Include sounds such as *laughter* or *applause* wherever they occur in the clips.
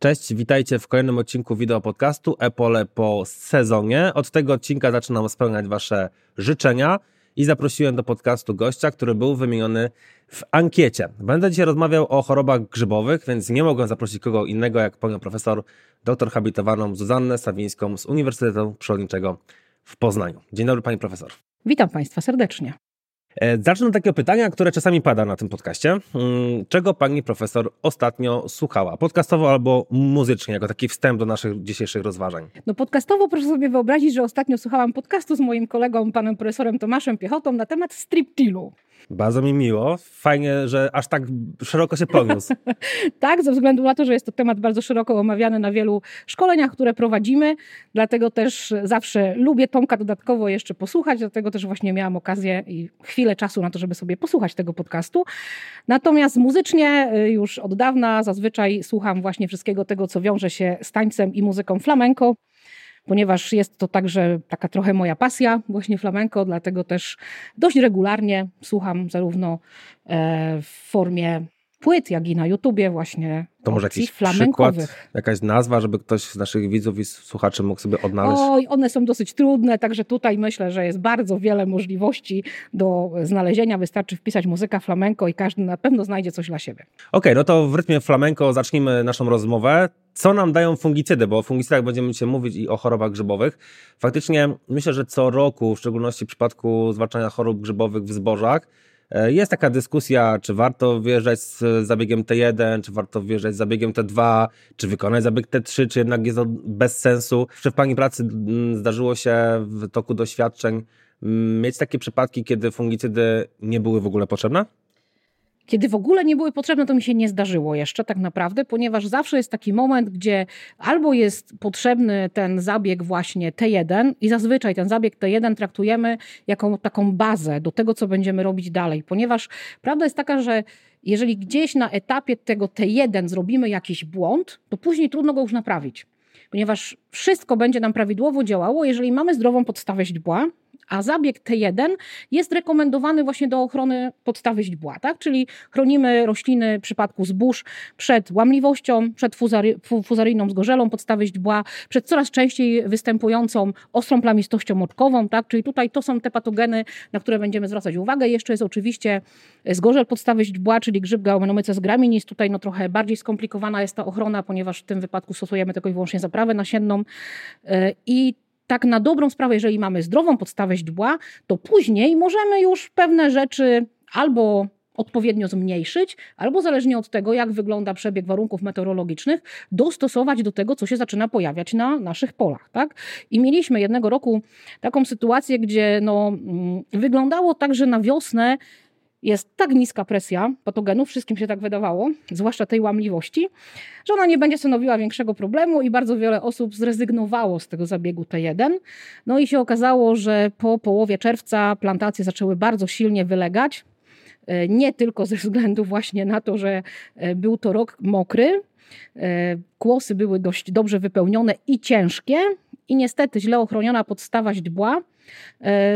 Cześć, witajcie w kolejnym odcinku wideo podcastu Epole po sezonie. Od tego odcinka zaczynam spełniać Wasze życzenia i zaprosiłem do podcastu gościa, który był wymieniony w ankiecie. Będę dzisiaj rozmawiał o chorobach grzybowych, więc nie mogłem zaprosić kogo innego jak panią profesor doktor habilitowaną Zuzannę Sawińską z Uniwersytetu Przyrodniczego w Poznaniu. Dzień dobry pani profesor. Witam Państwa serdecznie. E, zacznę od takiego pytania, które czasami pada na tym podcaście. Mm, czego pani profesor ostatnio słuchała? Podcastowo albo muzycznie, jako taki wstęp do naszych dzisiejszych rozważań? No podcastowo proszę sobie wyobrazić, że ostatnio słuchałam podcastu z moim kolegą, panem profesorem Tomaszem Piechotą na temat striptilu. Bardzo mi miło. Fajnie, że aż tak szeroko się poniósł. *laughs* tak, ze względu na to, że jest to temat bardzo szeroko omawiany na wielu szkoleniach, które prowadzimy. Dlatego też zawsze lubię Tomka dodatkowo jeszcze posłuchać. Dlatego też właśnie miałam okazję i chwilę czasu na to, żeby sobie posłuchać tego podcastu. Natomiast muzycznie y, już od dawna zazwyczaj słucham właśnie wszystkiego tego, co wiąże się z tańcem i muzyką flamenco ponieważ jest to także taka trochę moja pasja, właśnie flamenko, dlatego też dość regularnie słucham zarówno e, w formie płyt, jak i na YouTubie właśnie to może jakiś przykład, jakaś nazwa, żeby ktoś z naszych widzów i słuchaczy mógł sobie odnaleźć? Oj, one są dosyć trudne, także tutaj myślę, że jest bardzo wiele możliwości do znalezienia. Wystarczy wpisać muzyka flamenko i każdy na pewno znajdzie coś dla siebie. Okej, okay, no to w rytmie flamenko zacznijmy naszą rozmowę. Co nam dają fungicydy? Bo o fungicydach będziemy dzisiaj mówić i o chorobach grzybowych. Faktycznie myślę, że co roku, w szczególności w przypadku zwalczania chorób grzybowych w zbożach, jest taka dyskusja, czy warto wjeżdżać z zabiegiem T1, czy warto wjeżdżać z zabiegiem T2, czy wykonać zabieg T3, czy jednak jest to bez sensu. Czy w Pani pracy mm, zdarzyło się w toku doświadczeń mm, mieć takie przypadki, kiedy fungicydy nie były w ogóle potrzebne? Kiedy w ogóle nie były potrzebne, to mi się nie zdarzyło jeszcze tak naprawdę, ponieważ zawsze jest taki moment, gdzie albo jest potrzebny ten zabieg właśnie T1 i zazwyczaj ten zabieg T1 traktujemy jako taką bazę do tego, co będziemy robić dalej, ponieważ prawda jest taka, że jeżeli gdzieś na etapie tego T1 zrobimy jakiś błąd, to później trudno go już naprawić ponieważ wszystko będzie nam prawidłowo działało, jeżeli mamy zdrową podstawę źdźbła, a zabieg T1 jest rekomendowany właśnie do ochrony podstawy źdźbła, tak? czyli chronimy rośliny w przypadku zbóż przed łamliwością, przed fuzary, fuzaryjną zgorzelą podstawy źdźbła, przed coraz częściej występującą ostrą plamistością moczkową, tak? czyli tutaj to są te patogeny, na które będziemy zwracać uwagę. Jeszcze jest oczywiście zgorzel podstawy źdźbła, czyli grzyb Gaumenomyces graminis. Tutaj no trochę bardziej skomplikowana jest ta ochrona, ponieważ w tym wypadku stosujemy tylko i wyłącznie zaprawę nasienną e, i tak na dobrą sprawę, jeżeli mamy zdrową podstawę źdźbła, to później możemy już pewne rzeczy albo odpowiednio zmniejszyć, albo zależnie od tego, jak wygląda przebieg warunków meteorologicznych, dostosować do tego, co się zaczyna pojawiać na naszych polach. Tak? I mieliśmy jednego roku taką sytuację, gdzie no, mm, wyglądało tak, że na wiosnę jest tak niska presja patogenów, wszystkim się tak wydawało, zwłaszcza tej łamliwości, że ona nie będzie stanowiła większego problemu i bardzo wiele osób zrezygnowało z tego zabiegu T1. No i się okazało, że po połowie czerwca plantacje zaczęły bardzo silnie wylegać. E, nie tylko ze względu właśnie na to, że e, był to rok mokry, e, kłosy były dość dobrze wypełnione i ciężkie, i niestety źle ochroniona podstawa źdźbła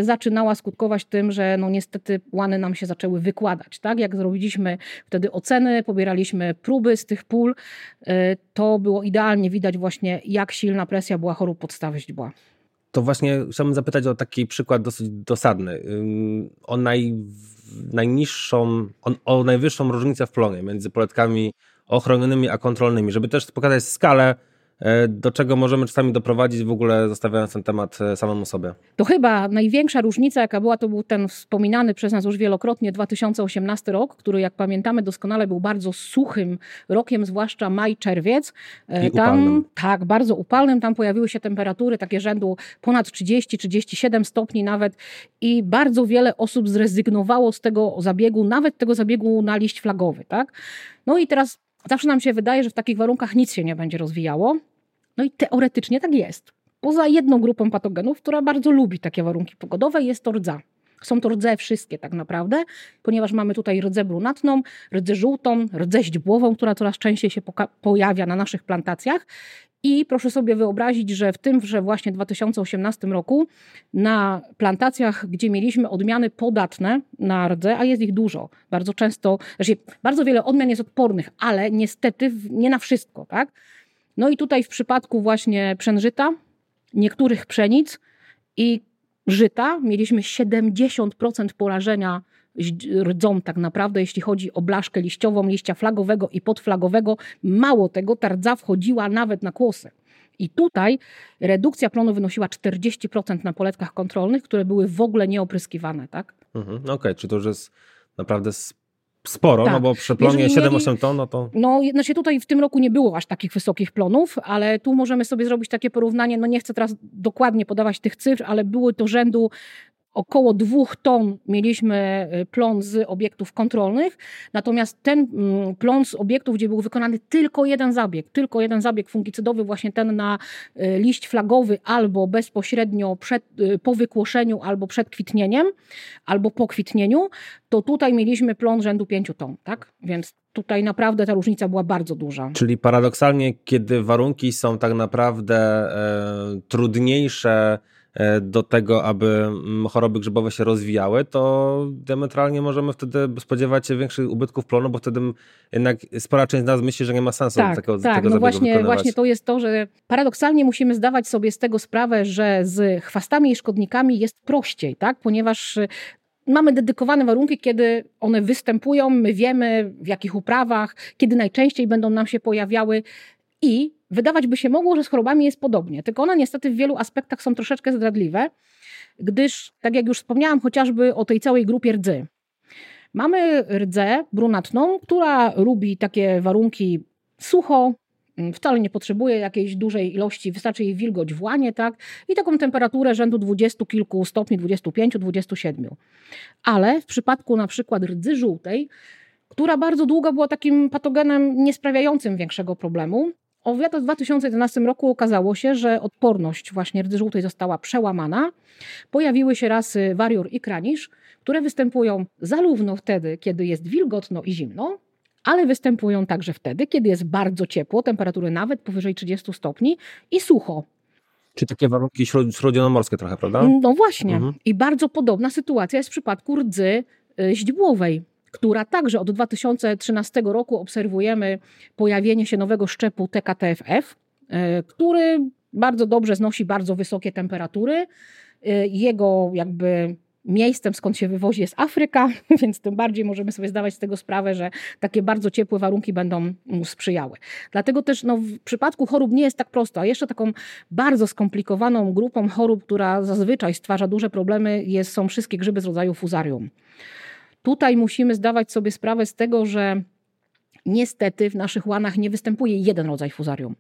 zaczynała skutkować tym, że no niestety łany nam się zaczęły wykładać. Tak? Jak zrobiliśmy wtedy oceny, pobieraliśmy próby z tych pól, e, to było idealnie widać właśnie, jak silna presja była chorób podstawy źdźbła. To właśnie chciałbym zapytać o taki przykład dosyć dosadny. O naj, najniższą, o, o najwyższą różnicę w plonie między poletkami ochronionymi a kontrolnymi, żeby też pokazać skalę E, do czego możemy czasami doprowadzić w ogóle zostawiając ten temat e, samemu sobie? To chyba największa różnica, jaka była, to był ten wspominany przez nas już wielokrotnie 2018 rok, który jak pamiętamy doskonale był bardzo suchym rokiem, zwłaszcza maj, czerwiec. E, I tam, upalnym. Tak, bardzo upalnym. Tam pojawiły się temperatury takie rzędu ponad 30-37 stopni nawet i bardzo wiele osób zrezygnowało z tego zabiegu, nawet tego zabiegu na liść flagowy. Tak? No i teraz zawsze nam się wydaje, że w takich warunkach nic się nie będzie rozwijało. No i teoretycznie tak jest. Poza jedną grupą patogenów, która bardzo lubi takie warunki pogodowe, jest to rdza. Są to rdze wszystkie tak naprawdę, ponieważ mamy tutaj rdzę brunatną, rdzę żółtą, rdzę źdźbłową, która coraz częściej się pojawia na naszych plantacjach. I proszę sobie wyobrazić, że w tymże właśnie 2018 roku na plantacjach, gdzie mieliśmy odmiany podatne na rdze, a jest ich dużo, bardzo często, znaczy bardzo wiele odmian jest odpornych, ale niestety nie na wszystko, tak? No i tutaj w przypadku właśnie przężyta, niektórych pszenic i żyta mieliśmy 70% porażenia rdzą tak naprawdę, jeśli chodzi o blaszkę liściową, liścia flagowego i podflagowego. Mało tego, ta rdza wchodziła nawet na kłosy. I tutaj redukcja plonu wynosiła 40% na poletkach kontrolnych, które były w ogóle nieopryskiwane. Tak? Mhm, Okej, okay, czy to już jest naprawdę sporo, no tak. no bo przy plonie 7-8 ton, no to... No, znaczy tutaj w tym roku nie było aż takich wysokich plonów, ale tu możemy sobie zrobić takie porównanie, no nie chcę teraz dokładnie podawać tych cyfr, ale były to rzędu około dwóch ton mieliśmy y, plon z obiektów kontrolnych, natomiast ten mm, plon z obiektów, gdzie był wykonany tylko jeden zabieg, tylko jeden zabieg fungicydowy, właśnie ten na y, liść flagowy albo bezpośrednio przed, y, po wykłoszeniu, albo przed kwitnieniem, albo po kwitnieniu, to tutaj mieliśmy plon rzędu 5 ton, tak? Więc tutaj naprawdę ta różnica była bardzo duża. Czyli paradoksalnie, kiedy warunki są tak naprawdę e, trudniejsze, do tego, aby mm, choroby grzybowe się rozwijały, to diametralnie możemy wtedy spodziewać się większych ubytków plonu, bo wtedy jednak spora część z nas myśli, że nie ma sensu tak, tego, tak, tego no właśnie, właśnie to jest to, że paradoksalnie musimy zdawać sobie z tego sprawę, że z chwastami i szkodnikami jest prościej, tak? ponieważ y, mamy dedykowane warunki, kiedy one występują, my wiemy w jakich uprawach, kiedy najczęściej będą nam się pojawiały i wydawać by się mogło, że z chorobami jest podobnie, tylko one niestety w wielu aspektach są troszeczkę zdradliwe, gdyż, tak jak już wspomniałam, chociażby o tej całej grupie rdzy. Mamy rdzę brunatną, która lubi takie warunki sucho, mm, wcale nie potrzebuje jakiejś dużej ilości, wystarczy jej wilgoć w łanie, tak? I taką temperaturę rzędu dwudziestu kilku stopni, 25, 27. Ale w przypadku na przykład rdzy żółtej, która bardzo długo była takim patogenem niesprawiającym większego problemu, o w 2011 roku okazało się, że odporność właśnie rdzy żółtej została przełamana. Pojawiły się rasy warior i kranisz, które występują zarówno wtedy, kiedy jest wilgotno i zimno, ale występują także wtedy, kiedy jest bardzo ciepło, temperatury nawet powyżej 30 stopni i sucho. Czy takie warunki śródziemnomorskie trochę, prawda? No właśnie. Mhm. I bardzo podobna sytuacja jest w przypadku rdzy y, źdźbłowej która także od 2013 roku obserwujemy pojawienie się nowego szczepu TKTFF, e, który bardzo dobrze znosi bardzo wysokie temperatury. E, jego jakby miejscem, skąd się wywozi, jest Afryka, *laughs* więc tym bardziej możemy sobie zdawać z tego sprawę, że takie bardzo ciepłe warunki będą mu sprzyjały. Dlatego też no, w przypadku chorób nie jest tak prosto, a jeszcze taką bardzo skomplikowaną grupą chorób, która zazwyczaj stwarza duże problemy, jest, są wszystkie grzyby z rodzaju fuzarium. Tutaj musimy zdawać sobie sprawę z tego, że niestety w naszych łanach nie występuje jeden rodzaj fuzarium.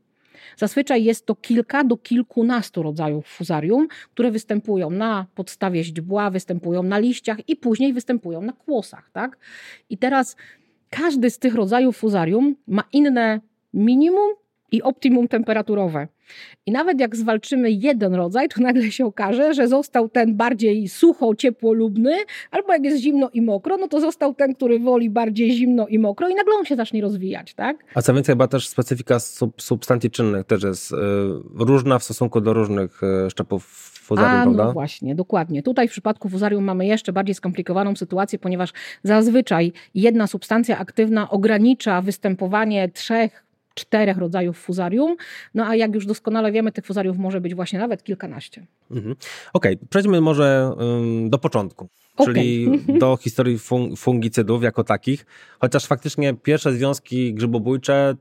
Zazwyczaj jest to kilka do kilkunastu rodzajów fuzarium, które występują na podstawie źdźbła, występują na liściach i później występują na kłosach. Tak? I teraz każdy z tych rodzajów fuzarium ma inne minimum i optimum temperaturowe. I nawet jak zwalczymy jeden rodzaj, to nagle się okaże, że został ten bardziej sucho, ciepłolubny, albo jak jest zimno i mokro, no to został ten, który woli bardziej zimno i mokro i nagle on się zacznie rozwijać, tak? A co więcej, chyba też specyfika sub, substancji czynnych też jest y, różna w stosunku do różnych y, szczepów fuzarium, A, prawda? No właśnie, dokładnie. Tutaj w przypadku fuzarium mamy jeszcze bardziej skomplikowaną sytuację, ponieważ zazwyczaj jedna substancja aktywna ogranicza występowanie trzech czterech rodzajów fuzarium. No a jak już doskonale wiemy, tych fuzariów może być właśnie nawet kilkanaście. Mhm. Okej, okay. przejdźmy może do początku. Okay. Czyli *laughs* do historii fungicydów jako takich, chociaż faktycznie pierwsze związki grzybobójcze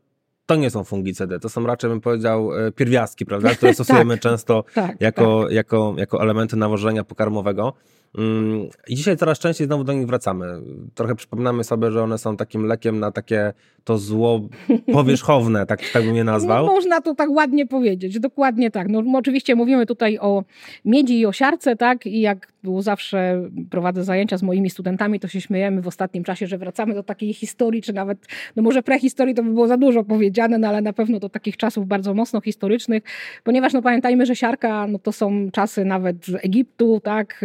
to nie są fungicydy, to są raczej, bym powiedział, e, pierwiastki, prawda, które *laughs* stosujemy tak, często tak, jako, tak. Jako, jako elementy nawożenia pokarmowego. I dzisiaj coraz częściej znowu do nich wracamy. Trochę przypominamy sobie, że one są takim lekiem na takie to zło *laughs* powierzchowne, tak, tak bym je nazwał. No, można to tak ładnie powiedzieć, dokładnie tak. No, oczywiście mówimy tutaj o miedzi i o siarce, tak, i jak było zawsze prowadzę zajęcia z moimi studentami, to się śmiejemy w ostatnim czasie, że wracamy do takiej historii, czy nawet, no może prehistorii to by było za dużo powiedziane, no ale na pewno do takich czasów bardzo mocno historycznych, ponieważ no pamiętajmy, że siarka, no to są czasy nawet Egiptu, tak,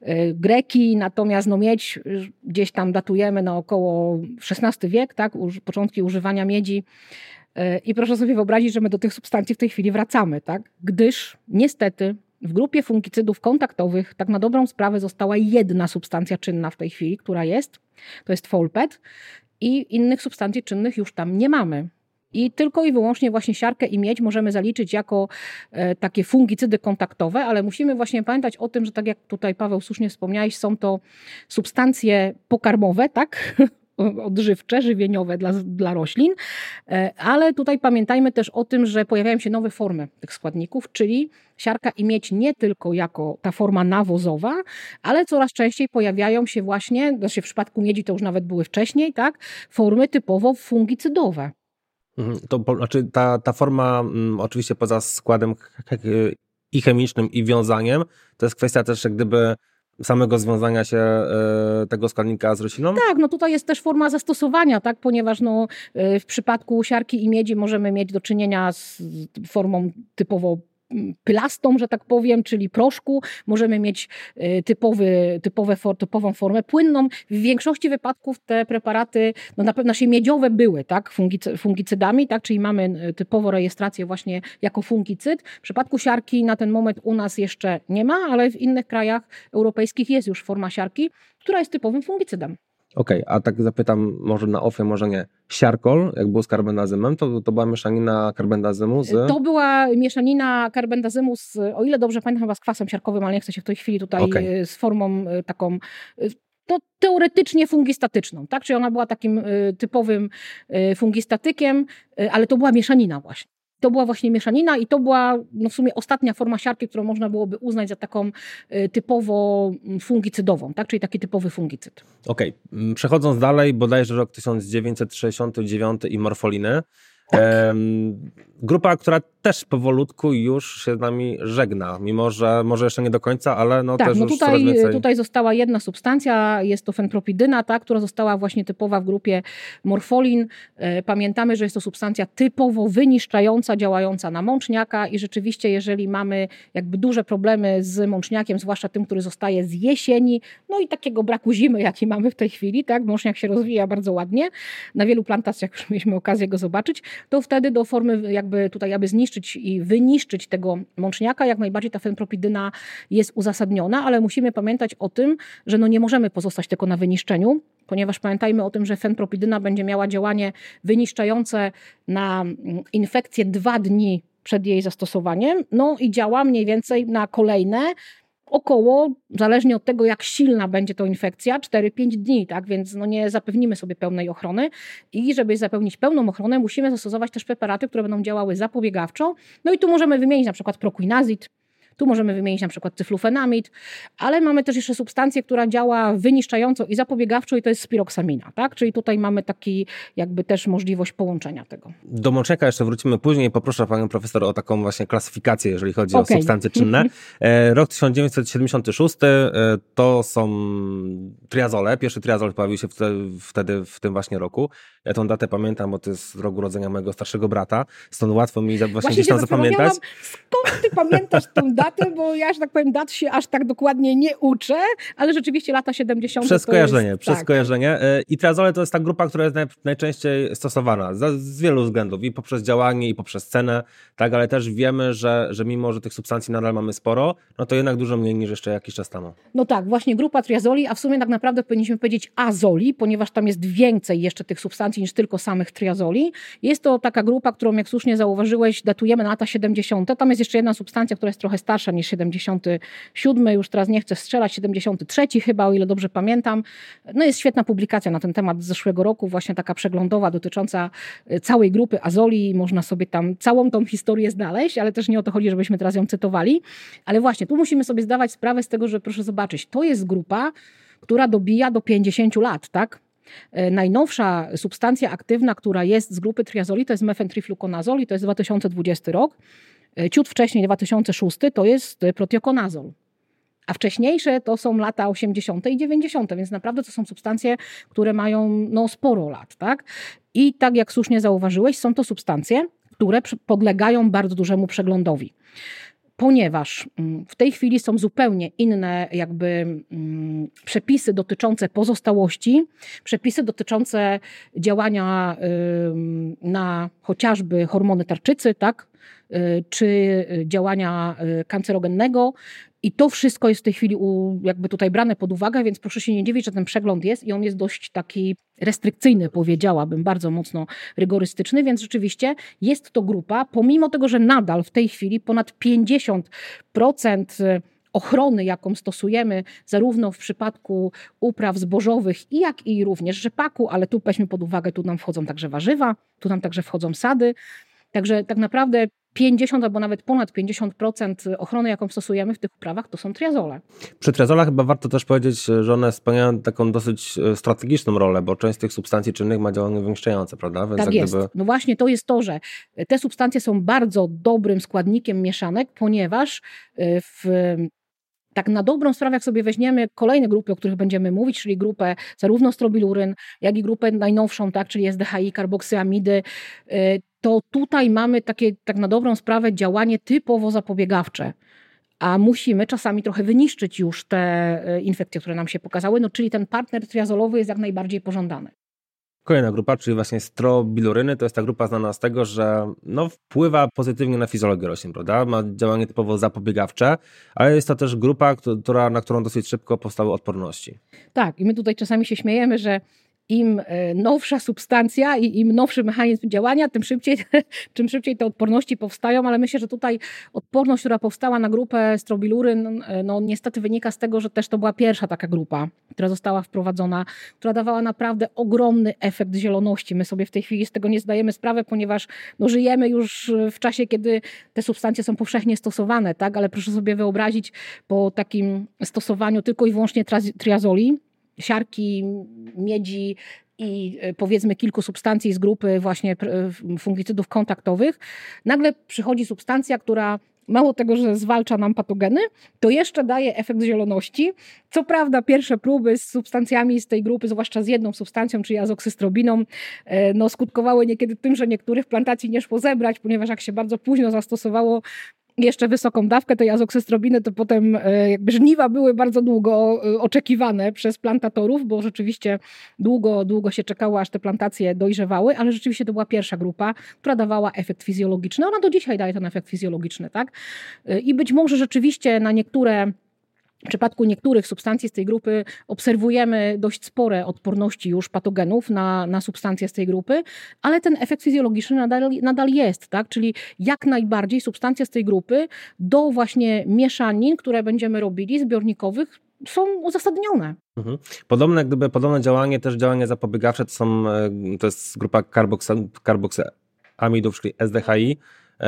E, Greki, natomiast no miedź gdzieś tam datujemy na około XVI wiek, tak, początki używania miedzi. E, I proszę sobie wyobrazić, że my do tych substancji w tej chwili wracamy, tak? gdyż niestety w grupie fungicydów kontaktowych tak na dobrą sprawę została jedna substancja czynna w tej chwili, która jest, to jest folpet i innych substancji czynnych już tam nie mamy. I tylko i wyłącznie właśnie siarkę i miedź możemy zaliczyć jako e, takie fungicydy kontaktowe, ale musimy właśnie pamiętać o tym, że tak jak tutaj Paweł słusznie wspomniałeś, są to substancje pokarmowe, tak? *laughs* odżywcze, żywieniowe dla, dla roślin, e, ale tutaj pamiętajmy też o tym, że pojawiają się nowe formy tych składników, czyli siarka i miedź nie tylko jako ta forma nawozowa, ale coraz częściej pojawiają się właśnie, znaczy w przypadku miedzi to już nawet były wcześniej, tak, formy typowo fungicydowe. Mhm, to znaczy ta, ta forma, mm, oczywiście poza składem i chemicznym, i wiązaniem, to jest kwestia też jak gdyby samego związania się e, tego składnika z rośliną? Tak, no tutaj jest też forma zastosowania, tak, ponieważ no, e, w przypadku siarki i miedzi możemy mieć do czynienia z formą typowo plastą, że tak powiem, czyli proszku. Możemy mieć y, typowy, typowe, typową formę płynną. W większości wypadków te preparaty, no na pewno się miedziowe były, tak, fungicydami, tak, czyli mamy y, typowo rejestrację właśnie jako fungicyd. W przypadku siarki na ten moment u nas jeszcze nie ma, ale w innych krajach europejskich jest już forma siarki, która jest typowym fungicydem. Okej, okay, a tak zapytam może na ofie, może nie. Siarkol, jak było z karbendazymem, to, to była mieszanina karbendazymu z... To była mieszanina karbendazymu z, o ile dobrze pamiętam, chyba z kwasem siarkowym, ale nie chcę się w tej chwili tutaj okay. z formą y, taką y, to teoretycznie fungistatyczną, tak? Czyli ona była takim y, typowym fungistatykiem, ale to była mieszanina właśnie. To była właśnie mieszanina i to była no w sumie ostatnia forma siarki, którą można byłoby uznać za taką y, typowo mm, fungicydową, tak? czyli taki typowy fungicyd. Okej, okay. Mm, przechodząc dalej, bodajże rok 1969 i morfoliny. Tak. grupa, która też powolutku już się z nami żegna, mimo że może jeszcze nie do końca, ale no tak, też no już tutaj, więcej... tutaj została jedna substancja, jest to fenpropidyna, ta, która została właśnie typowa w grupie morfolin. E, pamiętamy, że jest to substancja typowo wyniszczająca, działająca na mączniaka i rzeczywiście jeżeli mamy jakby duże problemy z mączniakiem, zwłaszcza tym, który zostaje z jesieni, no i takiego braku zimy, jaki mamy w tej chwili, tak, mączniak się rozwija bardzo ładnie, na wielu plantacjach już mieliśmy okazję go zobaczyć, to wtedy do formy jakby tutaj, aby zniszczyć i wyniszczyć tego mączniaka, jak najbardziej ta fenpropidyna jest uzasadniona, ale musimy pamiętać o tym, że no nie możemy pozostać tylko na wyniszczeniu, ponieważ pamiętajmy o tym, że fenpropidyna będzie miała działanie wyniszczające na mm, infekcję dwa dni przed jej zastosowaniem, no i działa mniej więcej na kolejne około, zależnie od tego, jak silna będzie to infekcja, 4-5 dni, tak? Więc no nie zapewnimy sobie pełnej ochrony. I żeby zapewnić pełną ochronę, musimy zastosować też preparaty, które będą działały zapobiegawczo. No i tu możemy wymienić na przykład proquinazid, tu możemy wymienić na przykład cyflufenamid, ale mamy też jeszcze substancję, która działa wyniszczająco i zapobiegawczo i to jest spiroksamina, tak? Czyli tutaj mamy taki jakby też możliwość połączenia tego. Do mączeka jeszcze wrócimy później. Poproszę panią profesor o taką właśnie klasyfikację, jeżeli chodzi okay. o substancje czynne. E, rok 1976 e, to są triazole. Pierwszy triazol pojawił się wtedy w tym właśnie roku. Ja tą datę pamiętam, bo to jest rok urodzenia mojego starszego brata, stąd łatwo mi właśnie, właśnie gdzieś tam zapamiętać. Skąd ty pamiętasz tą datę, bo ja, że tak powiem, dat się aż tak dokładnie nie uczę, ale rzeczywiście lata 70. Przez kojarzenie, jest, przez tak. kojarzenie. E, I triazole to jest ta grupa, która jest naj, najczęściej stosowana z, z wielu względów, i poprzez działanie, i poprzez cenę, tak, ale też wiemy, że, że mimo, że tych substancji nadal mamy sporo, no to jednak dużo mniej niż jeszcze jakiś czas temu. No tak, właśnie grupa triazoli, a w sumie tak naprawdę powinniśmy powiedzieć azoli, ponieważ tam jest więcej jeszcze tych substancji niż tylko samych triazoli. Jest to taka grupa, którą jak słusznie zauważyłeś, datujemy na lata 70. Tam jest jeszcze jedna substancja, która jest trochę starsza niż 77, już teraz nie chcę strzelać, 73 chyba, o ile dobrze pamiętam. No jest świetna publikacja na ten temat z zeszłego roku, właśnie taka przeglądowa dotycząca y, całej grupy azoli. Można sobie tam całą tą historię znaleźć, ale też nie o to chodzi, żebyśmy teraz ją cytowali. Ale właśnie, tu musimy sobie zdawać sprawę z tego, że proszę zobaczyć, to jest grupa, która dobija do 50 lat, tak? E, najnowsza substancja aktywna, która jest z grupy triazoli, to jest mefentrifluconazol i to jest 2020 rok. E, ciut wcześniej, 2006, to jest protiokonazol. A wcześniejsze to są lata 80. i 90., więc naprawdę to są substancje, które mają no, sporo lat. Tak? I tak jak słusznie zauważyłeś, są to substancje, które podlegają bardzo dużemu przeglądowi ponieważ mm, w tej chwili są zupełnie inne jakby mm, przepisy dotyczące pozostałości, przepisy dotyczące działania na chociażby hormony tarczycy, tak, czy działania y, kancerogennego I to wszystko jest w tej chwili u, jakby tutaj brane pod uwagę, więc proszę się nie dziwić, że ten przegląd jest i on jest dość taki restrykcyjny, powiedziałabym, bardzo mocno rygorystyczny, więc rzeczywiście jest to grupa, pomimo tego, że nadal w tej chwili ponad 50% ochrony, jaką stosujemy zarówno w przypadku upraw zbożowych, jak i również rzepaku, ale tu weźmy pod uwagę, tu nam wchodzą także warzywa, tu nam także wchodzą sady. Także tak naprawdę 50 albo nawet ponad 50% ochrony, jaką stosujemy w tych uprawach, to są triazole. Przy triazolach chyba warto też powiedzieć, że one spełniają taką dosyć e, strategiczną rolę, bo część z tych substancji czynnych ma działanie wymieszczające, prawda? Więc tak jest. Gdyby... No właśnie to jest to, że te substancje są bardzo dobrym składnikiem mieszanek, ponieważ e, w tak na dobrą sprawę, jak sobie weźmiemy kolejne grupy, o których będziemy mówić, czyli grupę zarówno strobiluryn, jak i grupę najnowszą, tak, czyli SDHI, karboksyamidy, y, to tutaj mamy takie tak na dobrą sprawę działanie typowo zapobiegawcze a musimy czasami trochę wyniszczyć już te y, infekcje, które nam się pokazały, no czyli ten partner triazolowy jest jak najbardziej pożądany. Kolejna grupa, czyli właśnie strobiluryny, to jest ta grupa znana z tego, że no, wpływa pozytywnie na fizjologię roślin, prawda? Ma działanie typowo zapobiegawcze, ale jest to też grupa, która, na którą dosyć szybko powstały odporności. Tak, i my tutaj czasami się śmiejemy, że im e, nowsza substancja i im nowszy mechanizm działania, tym szybciej, *laughs* czym szybciej te odporności powstają, ale myślę, że tutaj odporność, która powstała na grupę strobiluryn, e, no niestety wynika z tego, że też to była pierwsza taka grupa, która została wprowadzona, która dawała naprawdę ogromny efekt zieloności. My sobie w tej chwili z tego nie zdajemy sprawy, ponieważ no, żyjemy już w czasie, kiedy te substancje są powszechnie stosowane, tak? ale proszę sobie wyobrazić po takim stosowaniu tylko i wyłącznie triazoli, siarki, miedzi i e, powiedzmy kilku substancji z grupy właśnie e, fungicydów kontaktowych, nagle przychodzi substancja, która mało tego, że zwalcza nam patogeny, to jeszcze daje efekt zieloności. Co prawda, pierwsze próby z substancjami z tej grupy, zwłaszcza z jedną substancją, czyli azoksystrobiną, e, no, skutkowały niekiedy tym, że niektórych plantacji nie szło zebrać, ponieważ jak się bardzo późno zastosowało jeszcze wysoką dawkę tej azoksystrobiny, to potem e, jakby żniwa były bardzo długo e, oczekiwane przez plantatorów, bo rzeczywiście długo, długo się czekało, aż te plantacje dojrzewały, ale rzeczywiście to była pierwsza grupa, która dawała efekt fizjologiczny. Ona do dzisiaj daje ten efekt fizjologiczny, tak? E, I być może rzeczywiście na niektóre w przypadku niektórych substancji z tej grupy obserwujemy dość spore odporności już patogenów na, na substancje z tej grupy, ale ten efekt fizjologiczny nadal, nadal jest, tak? Czyli jak najbardziej substancje z tej grupy do właśnie mieszanin, które będziemy robili, zbiornikowych, są uzasadnione. Mhm. Podobne, gdyby, podobne działanie, też działanie zapobiegawcze, to, są, e, to jest grupa karboksamidów, czyli SDHI,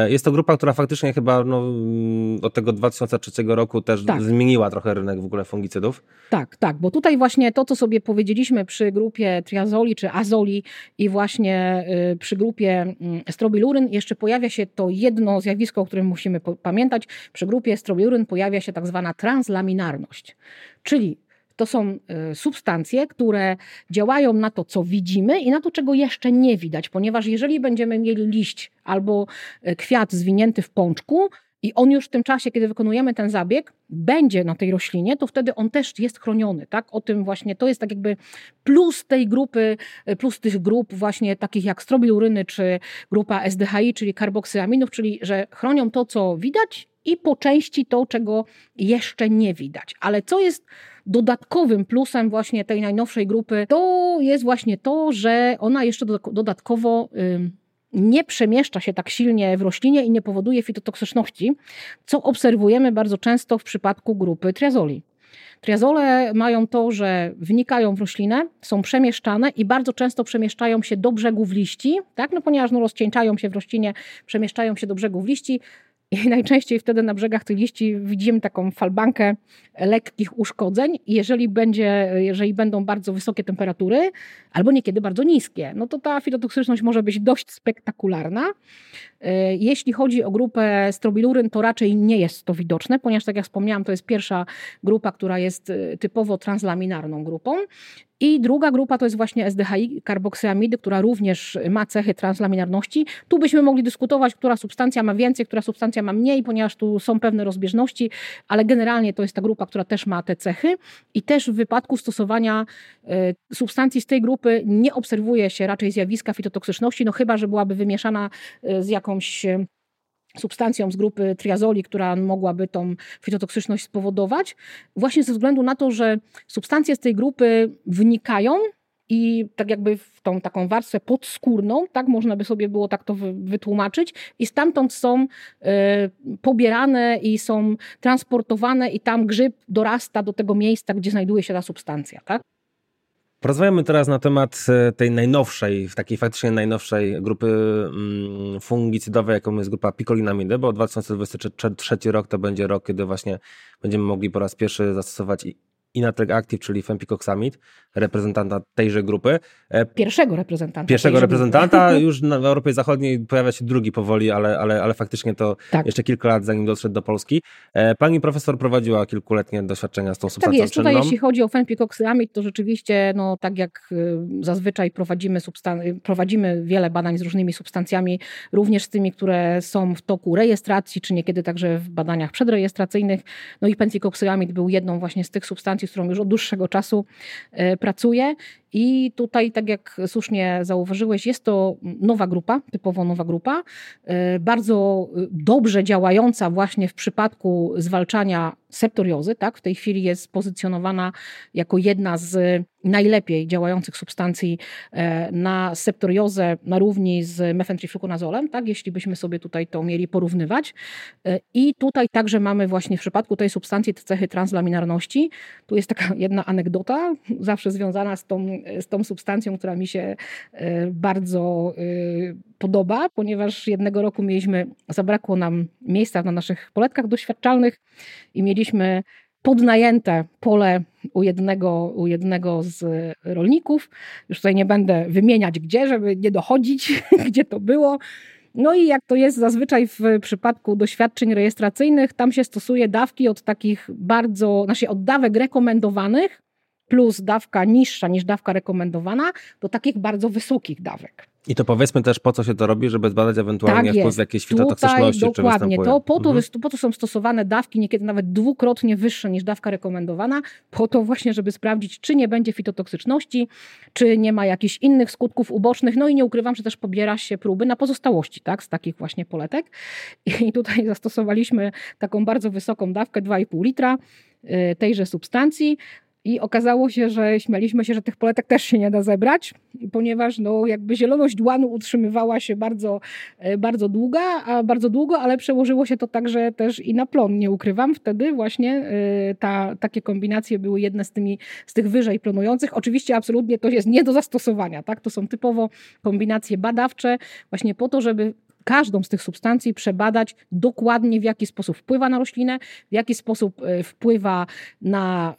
jest to grupa, która faktycznie chyba no, mm, od tego 2003 roku też tak. zmieniła trochę rynek w ogóle fungicydów. Tak, tak, bo tutaj właśnie to, co sobie powiedzieliśmy przy grupie triazoli czy azoli i właśnie y, przy grupie y, strobiluryn, jeszcze pojawia się to jedno zjawisko, o którym musimy pamiętać. Przy grupie strobiluryn pojawia się tak zwana translaminarność, czyli to są y, substancje, które działają na to, co widzimy i na to, czego jeszcze nie widać, ponieważ jeżeli będziemy mieli liść albo y, kwiat zwinięty w pączku, i on już w tym czasie, kiedy wykonujemy ten zabieg, będzie na tej roślinie, to wtedy on też jest chroniony, tak? O tym właśnie, to jest tak jakby plus tej grupy, y, plus tych grup właśnie takich jak strobiluryny, czy grupa SDHI, czyli karboksyaminów, czyli że chronią to, co widać i po części to, czego jeszcze nie widać. Ale co jest dodatkowym plusem właśnie tej najnowszej grupy, to jest właśnie to, że ona jeszcze dodatkowo nie przemieszcza się tak silnie w roślinie i nie powoduje fitotoksyczności, co obserwujemy bardzo często w przypadku grupy triazoli. Triazole mają to, że wnikają w roślinę, są przemieszczane i bardzo często przemieszczają się do brzegów liści, tak? no ponieważ no, rozcieńczają się w roślinie, przemieszczają się do brzegów liści, i *laughs* najczęściej wtedy na brzegach tych liści widzimy taką falbankę lekkich uszkodzeń. Jeżeli, będzie, jeżeli będą bardzo wysokie temperatury, albo niekiedy bardzo niskie, no to ta fitotoksyczność może być dość spektakularna. E, jeśli chodzi o grupę strobiluryn, to raczej nie jest to widoczne, ponieważ tak jak wspomniałam, to jest pierwsza grupa, która jest e, typowo translaminarną grupą. I druga grupa to jest właśnie SDHI, karboksylamidy, która również ma cechy translaminarności. Tu byśmy mogli dyskutować, która substancja ma więcej, która substancja ma mniej, ponieważ tu są pewne rozbieżności, ale generalnie to jest ta grupa, która też ma te cechy. I też w wypadku stosowania e, substancji z tej grupy nie obserwuje się raczej zjawiska fitotoksyczności, no chyba, że byłaby wymieszana z jakąś substancją z grupy triazoli, która mogłaby tą fitotoksyczność spowodować, właśnie ze względu na to, że substancje z tej grupy wnikają i tak jakby w tą taką warstwę podskórną, tak można by sobie było tak to wytłumaczyć, i stamtąd są y, pobierane i są transportowane, i tam grzyb dorasta do tego miejsca, gdzie znajduje się ta substancja. Tak? Porozmawiamy teraz na temat e, tej najnowszej, takiej faktycznie najnowszej grupy mm, fungicydowej, jaką jest grupa picolinamidy, bo 2023 rok to będzie rok, kiedy właśnie będziemy mogli po raz pierwszy zastosować Inatreg Active, czyli Fempikoksamid, reprezentanta tejże grupy. E, pierwszego reprezentanta. Pierwszego reprezentanta. Grupy. *laughs* Już w Europie Zachodniej pojawia się drugi powoli, ale, ale, ale faktycznie to tak. jeszcze kilka lat, zanim doszedł do Polski. E, pani profesor prowadziła kilkuletnie doświadczenia z tą substancją Tak jest. Tutaj jeśli chodzi o Fempikoksamid, to rzeczywiście, no tak jak y, zazwyczaj prowadzimy, substan- prowadzimy wiele badań z różnymi substancjami, również z tymi, które są w toku rejestracji, czy niekiedy także w badaniach przedrejestracyjnych. No i Fempikoksamid był jedną właśnie z tych substancji, z którą już od dłuższego czasu e, pracuję. I tutaj, tak jak słusznie zauważyłeś, jest to nowa grupa, typowo nowa grupa, e, bardzo dobrze działająca właśnie w przypadku zwalczania septoriozy. Tak? W tej chwili jest pozycjonowana jako jedna z najlepiej działających substancji e, na septoriozę na równi z mefentrifluconazolem, tak? jeśli byśmy sobie tutaj to mieli porównywać. E, I tutaj także mamy właśnie w przypadku tej substancji te cechy translaminarności. Tu jest taka jedna anegdota, zawsze związana z tą, z tą substancją, która mi się e, bardzo podoba, ponieważ jednego roku mieliśmy, zabrakło nam miejsca na naszych poletkach doświadczalnych i mieliśmy podnajęte pole u jednego, u jednego z rolników. Już tutaj nie będę wymieniać gdzie, żeby nie dochodzić, *laughs* gdzie to było. No i jak to jest zazwyczaj w przypadku doświadczeń rejestracyjnych, tam się stosuje dawki od takich bardzo, znaczy od dawek rekomendowanych plus dawka niższa niż dawka rekomendowana do takich bardzo wysokich dawek. I to powiedzmy też, po co się to robi, żeby zbadać ewentualnie tak wpływ jakiejś fitotoksyczności, Tutaj, dokładnie. To po, to, mhm. po to są stosowane dawki, niekiedy nawet dwukrotnie wyższe niż dawka rekomendowana, po to właśnie, żeby sprawdzić, czy nie będzie fitotoksyczności, czy nie ma jakichś innych skutków ubocznych. No i nie ukrywam, że też pobiera się próby na pozostałości tak, z takich właśnie poletek. I tutaj zastosowaliśmy taką bardzo wysoką dawkę, 2,5 litra y, tejże substancji. I okazało się, że śmialiśmy się, że tych poletek też się nie da zebrać, ponieważ no, jakby zieloność dłanu utrzymywała się bardzo, e, bardzo długa, a bardzo długo, ale przełożyło się to także też i na plon, nie ukrywam. Wtedy właśnie e, ta, takie kombinacje były jedne z, tymi, z tych wyżej plonujących. Oczywiście absolutnie to jest nie do zastosowania, tak? To są typowo kombinacje badawcze, właśnie po to, żeby każdą z tych substancji przebadać dokładnie, w jaki sposób wpływa na roślinę, w jaki sposób e, wpływa na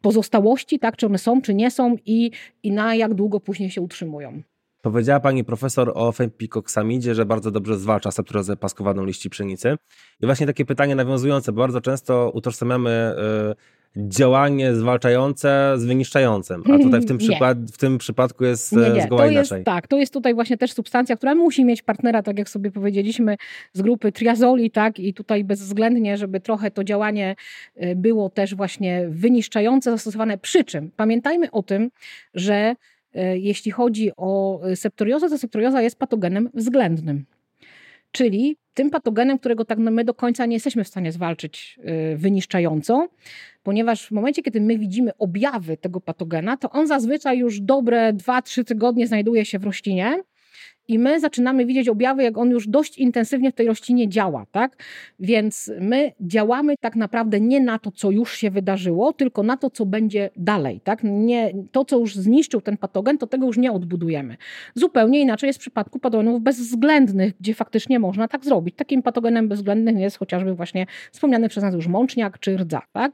pozostałości, tak, czy one są, czy nie są i, i na jak długo później się utrzymują. Powiedziała pani profesor o fempikoksamidzie, że bardzo dobrze zwalcza septurozę paskowaną liści pszenicy. I właśnie takie pytanie nawiązujące, bo bardzo często utożsamiamy y, działanie zwalczające z wyniszczającym, a tutaj w tym, przykład, w tym przypadku jest nie, nie. zgoła to inaczej. Jest, tak, to jest tutaj właśnie też substancja, która musi mieć partnera, tak jak sobie powiedzieliśmy, z grupy triazoli, tak, i tutaj bezwzględnie, żeby trochę to działanie y, było też właśnie wyniszczające zastosowane. Przy czym pamiętajmy o tym, że E, jeśli chodzi o e, septoriozę, to septorioza jest patogenem względnym. Czyli tym patogenem, którego tak my do końca nie jesteśmy w stanie zwalczyć e, wyniszczająco, ponieważ w momencie, kiedy my widzimy objawy tego patogena, to on zazwyczaj już dobre 2-3 tygodnie znajduje się w roślinie i my zaczynamy widzieć objawy, jak on już dość intensywnie w tej roślinie działa, tak? Więc my działamy tak naprawdę nie na to, co już się wydarzyło, tylko na to, co będzie dalej, tak? Nie, to, co już zniszczył ten patogen, to tego już nie odbudujemy. Zupełnie inaczej jest w przypadku patogenów bezwzględnych, gdzie faktycznie można tak zrobić. Takim patogenem bezwzględnym jest chociażby właśnie wspomniany przez nas już mączniak czy rdza, tak?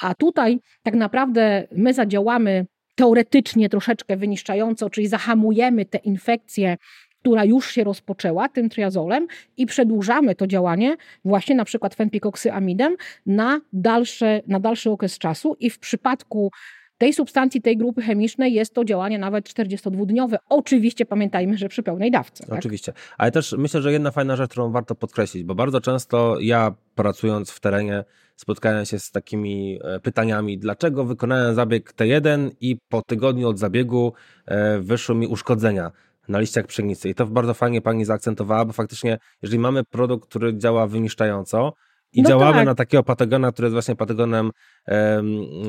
A tutaj tak naprawdę my zadziałamy teoretycznie troszeczkę wyniszczająco, czyli zahamujemy te infekcje która już się rozpoczęła tym triazolem i przedłużamy to działanie właśnie na przykład fenpikoksyamidem na, dalsze, na dalszy okres czasu i w przypadku tej substancji, tej grupy chemicznej jest to działanie nawet 42-dniowe. Oczywiście pamiętajmy, że przy pełnej dawce. Tak? Oczywiście. Ale też myślę, że jedna fajna rzecz, którą warto podkreślić, bo bardzo często ja pracując w terenie spotkałem się z takimi e, pytaniami, dlaczego wykonałem zabieg T1 i po tygodniu od zabiegu e, wyszły mi uszkodzenia na liściach pszenicy. I to bardzo fajnie pani zaakcentowała, bo faktycznie, jeżeli mamy produkt, który działa wyniszczająco, i no działamy tak. na takiego patogena, który jest właśnie patogenem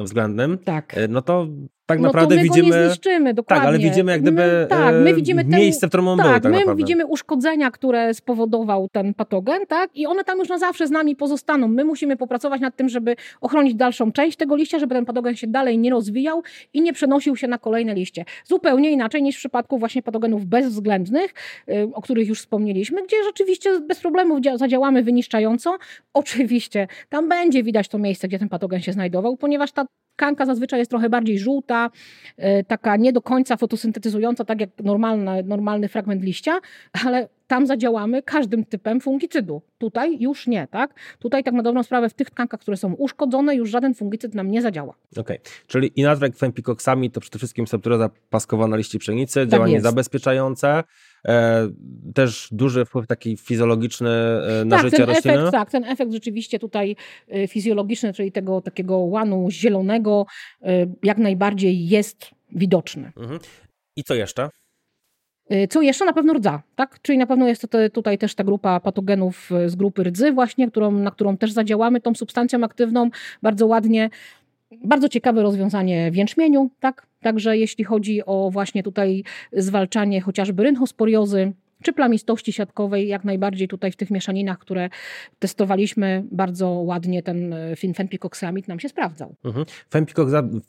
względnym, tak. E, no to tak no naprawdę to my widzimy. Go nie zniszczymy, dokładnie. Tak, ale widzimy jak gdyby my, tak, my widzimy ten, miejsce, w którym on tak, był. Tak, my naprawdę. widzimy uszkodzenia, które spowodował ten patogen, tak? I one tam już na zawsze z nami pozostaną. My musimy popracować nad tym, żeby ochronić dalszą część tego liścia, żeby ten patogen się dalej nie rozwijał i nie przenosił się na kolejne liście. Zupełnie inaczej niż w przypadku właśnie patogenów bezwzględnych, y, o których już wspomnieliśmy, gdzie rzeczywiście bez problemów zadziałamy wyniszczająco. Oczywiście tam będzie widać to miejsce, gdzie ten patogen się znajdował, ponieważ ta tkanka zazwyczaj jest trochę bardziej żółta, e, taka nie do końca fotosyntetyzująca, tak jak normalny, normalny fragment liścia, ale tam zadziałamy każdym typem fungicydu. Tutaj już nie, tak? Tutaj tak na dobrą sprawę w tych tkankach, które są uszkodzone, już żaden fungicyd nam nie zadziała. Okej, okay. czyli inatrek fempikoksami to przede wszystkim septuroza paskowa na liści pszenicy, tak działanie jest. zabezpieczające, też duży wpływ taki fizjologiczny e, na tak, życie ten rośliny. Efekt, tak, ten efekt rzeczywiście tutaj e, fizjologiczny, czyli tego takiego łanu zielonego e, jak najbardziej jest widoczny. Mhm. I co jeszcze? Co jeszcze? Na pewno rdza, tak? Czyli na pewno jest to te, tutaj też ta grupa patogenów z grupy rdzy właśnie, którą, na którą też zadziałamy tą substancją aktywną bardzo ładnie. Bardzo ciekawe rozwiązanie w jęczmieniu, tak? Także jeśli chodzi o właśnie tutaj zwalczanie chociażby rynchosporiozy, czy plamistości siatkowej, jak najbardziej tutaj w tych mieszaninach, które testowaliśmy, bardzo ładnie ten y, fenpikoksamid nam się sprawdzał. Mhm.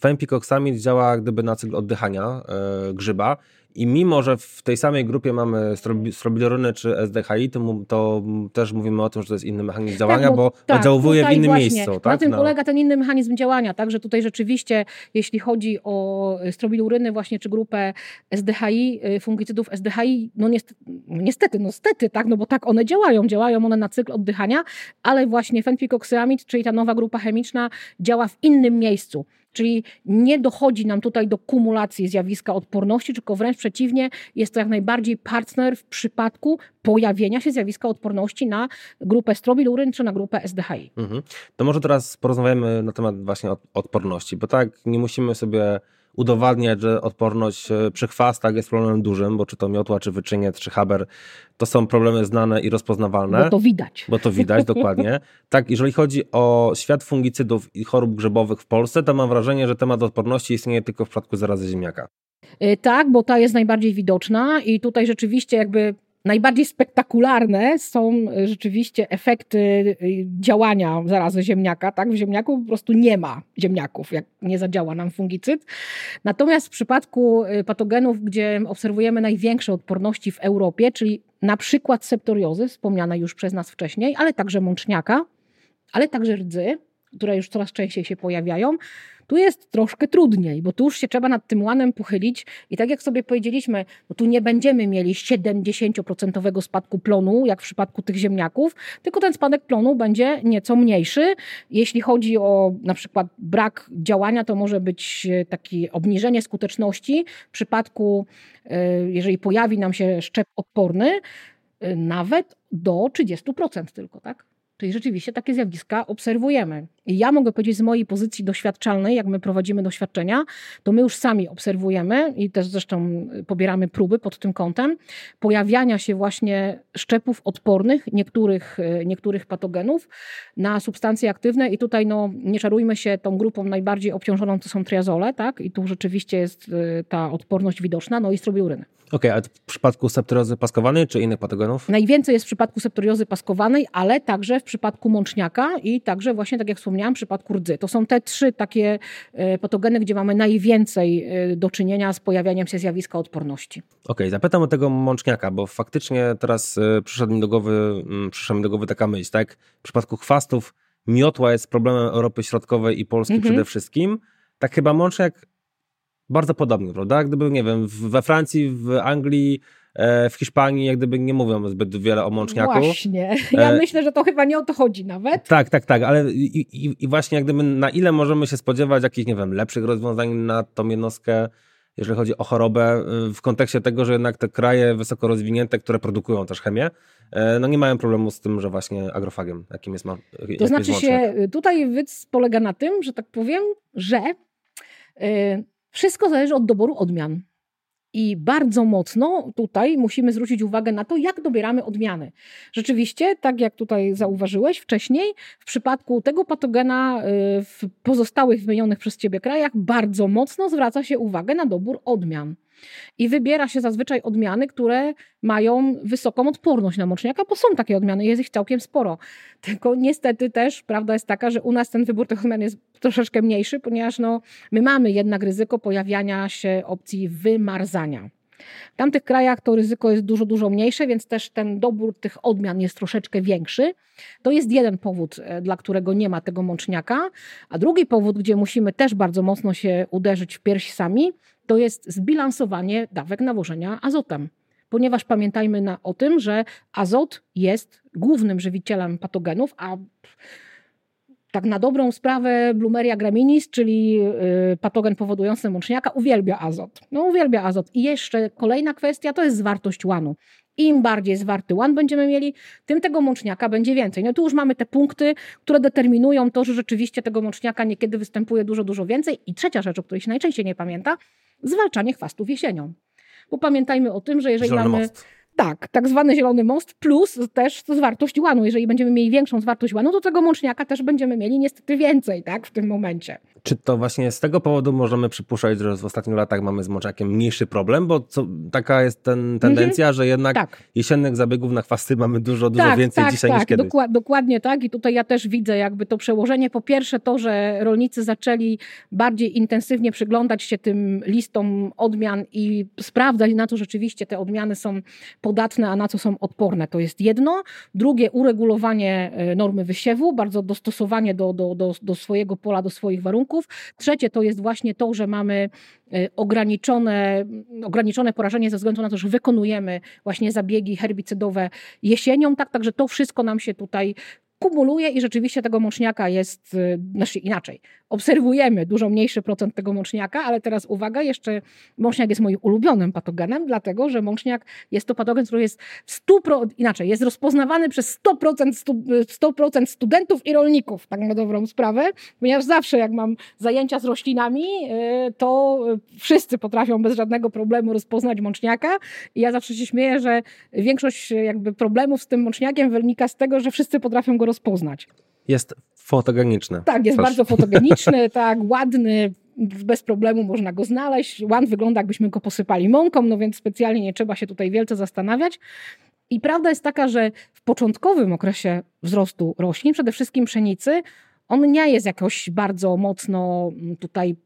Fenpikoksamid działa gdyby na cykl oddychania yy, grzyba i mimo, że w tej samej grupie mamy strobiluryny czy SDHI, to, to, też mówimy o tym, że to jest inny mechanizm tak, działania, tak, bo, tak, oddziałuje w innym właśnie, miejscu. Tak? Na tym no. polega ten inny mechanizm działania, także tutaj rzeczywiście, jeśli chodzi o strobiluryny właśnie, czy grupę SDHI, y, fungicydów SDHI, no niestety, niestety, no stety, tak, no bo tak one działają, działają one na cykl oddychania, ale właśnie fenpikoksyamid, czyli ta nowa grupa chemiczna działa w innym miejscu. Czyli nie dochodzi nam tutaj do kumulacji zjawiska odporności, tylko wręcz przeciwnie, jest to jak najbardziej partner w przypadku pojawienia się zjawiska odporności na grupę strobiluryn czy na grupę SDHI. Mhm. To może teraz porozmawiamy na temat właśnie odporności, bo tak nie musimy sobie udowadniać, że odporność e, przy chwastach jest problemem dużym, bo czy to miotła, czy wyczyniec, czy haber, to są problemy znane i rozpoznawalne. Bo to widać. Bo to widać, dokładnie. *laughs* Tak, jeżeli chodzi o świat fungicydów i chorób grzybowych w Polsce, to mam wrażenie, że temat odporności istnieje tylko w przypadku zarazy ziemniaka. E, tak, bo ta jest najbardziej widoczna i tutaj rzeczywiście jakby Najbardziej spektakularne są e, rzeczywiście efekty e, działania zarazy ziemniaka. Tak? W ziemniaku po prostu nie ma ziemniaków, jak nie zadziała nam fungicyd. Natomiast w przypadku e, patogenów, gdzie obserwujemy największe odporności w Europie, czyli na przykład septoriozy, wspomniane już przez nas wcześniej, ale także mączniaka, ale także rdzy, które już coraz częściej się pojawiają, tu jest troszkę trudniej, bo tu już się trzeba nad tym łanem pochylić i tak jak sobie powiedzieliśmy, no tu nie będziemy mieli 70% spadku plonu, jak w przypadku tych ziemniaków, tylko ten spadek plonu będzie nieco mniejszy. Jeśli chodzi o na przykład brak działania, to może być e, takie obniżenie skuteczności w przypadku, e, jeżeli pojawi nam się szczep odporny, e, nawet do 30% tylko, tak? Czyli rzeczywiście takie zjawiska obserwujemy. I ja mogę powiedzieć z mojej pozycji doświadczalnej, jak my prowadzimy doświadczenia, to my już sami obserwujemy i też zresztą pobieramy próby pod tym kątem pojawiania się właśnie szczepów odpornych niektórych, niektórych patogenów na substancje aktywne i tutaj no, nie czarujmy się, tą grupą najbardziej obciążoną to są triazole, tak? I tu rzeczywiście jest y, ta odporność widoczna, no i strobiuryny. Okej, okay, a w przypadku septoriozy paskowanej czy innych patogenów? Najwięcej jest w przypadku septoriozy paskowanej, ale także w przypadku mączniaka i także właśnie, tak jak wspomniałam, w przypadku rdzy. To są te trzy takie e, patogeny, gdzie mamy najwięcej e, do czynienia z pojawianiem się zjawiska odporności. Okej, okay, zapytam o tego mączniaka, bo faktycznie teraz e, przyszedł mi do głowy, mm, przyszła mi do głowy taka myśl, tak? W przypadku chwastów miotła jest problemem Europy Środkowej i Polski mhm. przede wszystkim. Tak chyba mączniak bardzo podobny, prawda? Gdyby, nie wiem, we Francji, w Anglii, w Hiszpanii jak gdyby nie mówią zbyt wiele o mączniaku. Właśnie. Ja e... myślę, że to chyba nie o to chodzi nawet. Tak, tak, tak, ale i, i, i, właśnie jak gdyby na ile możemy się spodziewać jakichś, nie wiem, lepszych rozwiązań na tą jednostkę, jeżeli chodzi o chorobę, y, w kontekście tego, że jednak te kraje wysoko rozwinięte, które produkują też chemię, e, no nie mają problemu z tym, że właśnie agrofagiem, jakim jest ma. To znaczy się, tutaj wyc polega na tym, że tak powiem, że y, wszystko zależy od doboru odmian. I bardzo mocno tutaj musimy zwrócić uwagę na to, jak dobieramy odmiany. Rzeczywiście, tak jak tutaj zauważyłeś wcześniej, w przypadku tego patogena y, w pozostałych wymienionych przez Ciebie krajach bardzo mocno zwraca się uwagę na dobór odmian. I wybiera się zazwyczaj odmiany, które mają wysoką odporność na moczniaka, bo są takie odmiany, jest ich całkiem sporo. Tylko niestety też prawda jest taka, że u nas ten wybór tych odmian jest troszeczkę mniejszy, ponieważ no, my mamy jednak ryzyko pojawiania się opcji wymarzania. W tamtych krajach to ryzyko jest dużo, dużo mniejsze, więc też ten dobór tych odmian jest troszeczkę większy. To jest jeden powód, e, dla którego nie ma tego mączniaka. A drugi powód, gdzie musimy też bardzo mocno się uderzyć w pierś sami, to jest zbilansowanie dawek nawożenia azotem. Ponieważ pamiętajmy na, o tym, że azot jest głównym żywicielem patogenów, a tak na dobrą sprawę Blumeria graminis, czyli y, patogen powodujący mączniaka, uwielbia azot. No uwielbia azot. I jeszcze kolejna kwestia to jest zwartość łanu. Im bardziej zwarty łan będziemy mieli, tym tego mączniaka będzie więcej. No tu już mamy te punkty, które determinują to, że rzeczywiście tego mączniaka niekiedy występuje dużo, dużo więcej. I trzecia rzecz, o której się najczęściej nie pamięta, zwalczanie chwastów jesienią. Bo pamiętajmy o tym, że jeżeli Zielony mamy... most. Tak, tak zwany zielony most, plus też zwartość łanu. Jeżeli będziemy mieli większą zwartość łanu, to tego mączniaka też będziemy mieli niestety więcej, tak, w tym momencie. Czy to właśnie z tego powodu możemy przypuszczać, że w ostatnich latach mamy z moczakiem mniejszy problem? Bo co, taka jest ten, tendencja, że jednak Tak. jesiennych zabiegów na chwasty mamy dużo, dużo tak, więcej tak, dzisiaj tak, niż kiedyś. dokła- dokładnie tak. I tutaj ja też widzę jakby to przełożenie. Po pierwsze to, że rolnicy zaczęli bardziej intensywnie przyglądać się tym listom odmian i sprawdzać, na co rzeczywiście te odmiany są podatne, a na co są odporne. To jest jedno. Drugie, uregulowanie e, normy wysiewu, bardzo dostosowanie do, do, do, do swojego pola, do swoich warunków. Trzecie to jest właśnie to, że mamy e, ograniczone, ograniczone porażenie ze względu na to, że wykonujemy właśnie zabiegi herbicydowe jesienią, tak, także to wszystko nam się tutaj kumuluje i rzeczywiście tego mączniaka jest, y, znaczy inaczej, obserwujemy dużo mniejszy procent tego mączniaka, ale teraz uwaga, jeszcze mączniak jest moim ulubionym patogenem, dlatego, że mączniak jest to patogen, który jest w 100%, inaczej, jest rozpoznawany przez 100%, stu, 100% studentów i rolników, tak na dobrą sprawę, ponieważ zawsze jak mam zajęcia z roślinami, y, to y, wszyscy potrafią bez żadnego problemu rozpoznać mączniaka i ja zawsze się śmieję, że większość y, jakby problemów z tym mączniakiem wynika z tego, że wszyscy potrafią go rozpoznać. Jest fotogeniczny. Tak, jest Coś. bardzo fotogeniczny, *laughs* tak, ładny, bez problemu można go znaleźć. Łan wygląda, jakbyśmy go posypali mąką, no więc specjalnie nie trzeba się tutaj wielce zastanawiać. I prawda jest taka, że w początkowym okresie wzrostu roślin, przede wszystkim pszenicy, on nie jest jakoś bardzo mocno mm, tutaj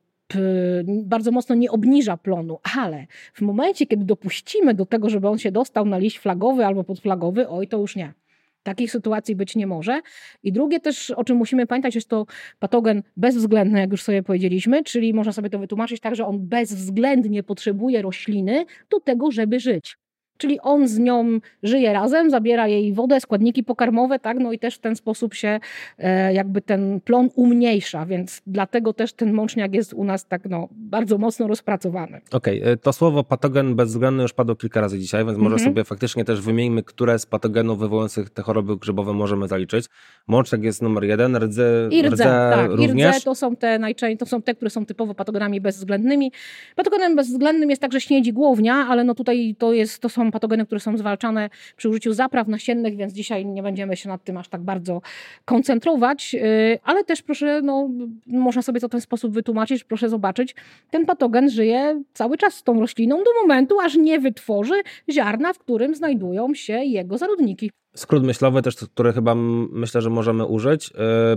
bardzo mocno nie obniża plonu, ale w momencie, kiedy dopuścimy do tego, żeby on się dostał na liść flagowy albo podflagowy, oj, to już nie. Takich sytuacji być nie może. I drugie też, o czym musimy pamiętać, jest to patogen bezwzględny, jak już sobie powiedzieliśmy, czyli można sobie to wytłumaczyć tak, że on bezwzględnie potrzebuje rośliny do tego, żeby żyć. Czyli on z nią żyje razem, zabiera jej wodę, składniki pokarmowe, tak? No i też w ten sposób się e, jakby ten plon umniejsza, więc dlatego też ten mączniak jest u nas tak no, bardzo mocno rozpracowany. Okej, y, to słowo patogen bezwzględny już padło kilka razy dzisiaj, więc może Mhm. sobie faktycznie też wymieńmy, które z patogenów wywołujących te choroby grzybowe możemy zaliczyć. Mączek jest numer jeden, rdzy, I rdze, tak. I również. rdze to są te najczęściej, to są te, które są typowo patogenami bezwzględnymi. Patogenem bezwzględnym jest także śniedzi głownia, ale no tutaj to, jest, to są patogeny, które są zwalczane przy użyciu zapraw nasiennych, więc dzisiaj nie będziemy się nad tym aż tak bardzo koncentrować, yy, ale też proszę, no, można sobie to w ten sposób wytłumaczyć, proszę zobaczyć, ten patogen żyje cały czas z tą rośliną do momentu, aż nie wytworzy ziarna, w którym znajdują się jego zarodniki. Skrót myślowy też, który chyba myślę, że możemy użyć. y,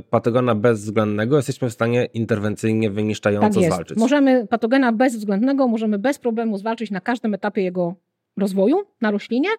Patogena bezwzględnego jesteśmy w stanie interwencyjnie, wyniszczająco Tak jest. zwalczyć. Możemy patogena bezwzględnego, możemy bez problemu zwalczyć na każdym etapie jego rozwoju na roślinie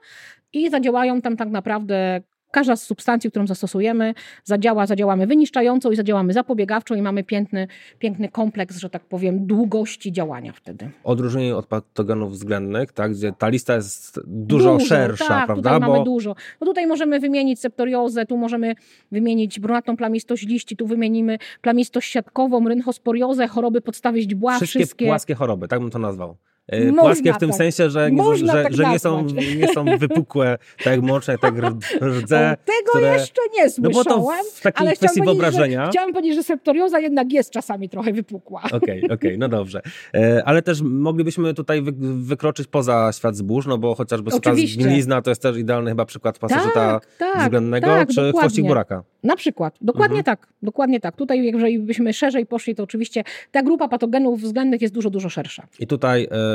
i zadziałają tam tak naprawdę każda z substancji, którą zastosujemy, zadziała, zadziałamy wyniszczająco i zadziałamy zapobiegawczo i mamy piękny, piękny kompleks, że tak powiem, długości działania wtedy. Odróżnienie od patogenów względnych, tak, gdzie ta lista jest dużo, szersza, tak, prawda? Tutaj mamy dużo. No tutaj możemy wymienić septoriozę, tu możemy wymienić brunatną plamistość liści, tu wymienimy plamistość siatkową, rynchosporiozę, choroby podstawy źdźbła, wszystkie, wszystkie płaskie choroby, tak bym to nazwał. E, Można Płaskie w tym tak. sensie, że, że, tak że nie, są, nie są wypukłe, tak jak moczne, tak rdze. O, tego które- jeszcze nie No bo to w takiej ale kwestii chciałam powiedzieć, wyobrażenia. Że, chciałam powiedzieć, że septorioza jednak jest czasami trochę wypukła. Okej, *laughs* okej, no dobrze. E, Ale też moglibyśmy tutaj wy, wykroczyć poza świat zbóż, no bo chociażby Oczywiście. zgnilizna to jest też idealny chyba przykład pasożyta Tak, tak, względnego, tak, czy dokładnie. chwościk buraka. Na przykład. Dokładnie Mhm. tak. Dokładnie tak. Tutaj, jeżeli byśmy szerzej poszli, to oczywiście ta grupa patogenów względnych jest dużo, dużo szersza. I tutaj e,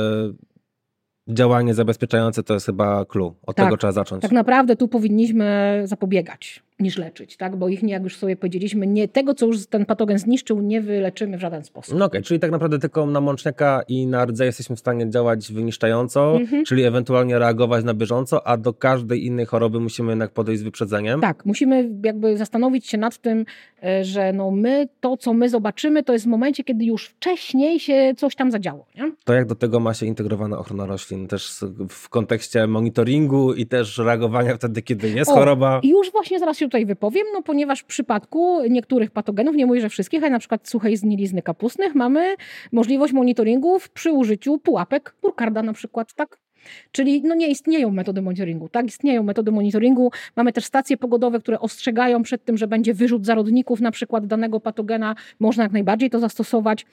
działanie zabezpieczające to jest chyba clue. Od Tak, tego trzeba zacząć. Tak naprawdę tu powinniśmy zapobiegać niż leczyć, tak? Bo ich nie, jak już sobie powiedzieliśmy, nie tego, co już ten patogen zniszczył, nie wyleczymy w żaden sposób. No okej, czyli tak naprawdę tylko na mączniaka i na rdze jesteśmy w stanie działać wyniszczająco, Mhm. czyli ewentualnie reagować na bieżąco, a do każdej innej choroby musimy jednak podejść z wyprzedzeniem. Tak, musimy jakby zastanowić się nad tym, e, że no my, to co my zobaczymy, to jest w momencie, kiedy już wcześniej się coś tam zadziało. Nie? To jak do tego ma się integrowana ochrona roślin, też w kontekście monitoringu i też reagowania wtedy, kiedy jest O, choroba. I już właśnie zaraz się tutaj wypowiem, no ponieważ w przypadku niektórych patogenów, nie mówię, że wszystkich, ale na przykład suchej znilizny kapustnych, mamy możliwość monitoringu przy użyciu pułapek Burkarda na przykład, tak? Czyli no nie istnieją metody monitoringu, tak? Istnieją metody monitoringu. Mamy też stacje pogodowe, które ostrzegają przed tym, że będzie wyrzut zarodników na przykład danego patogena. Można jak najbardziej to zastosować.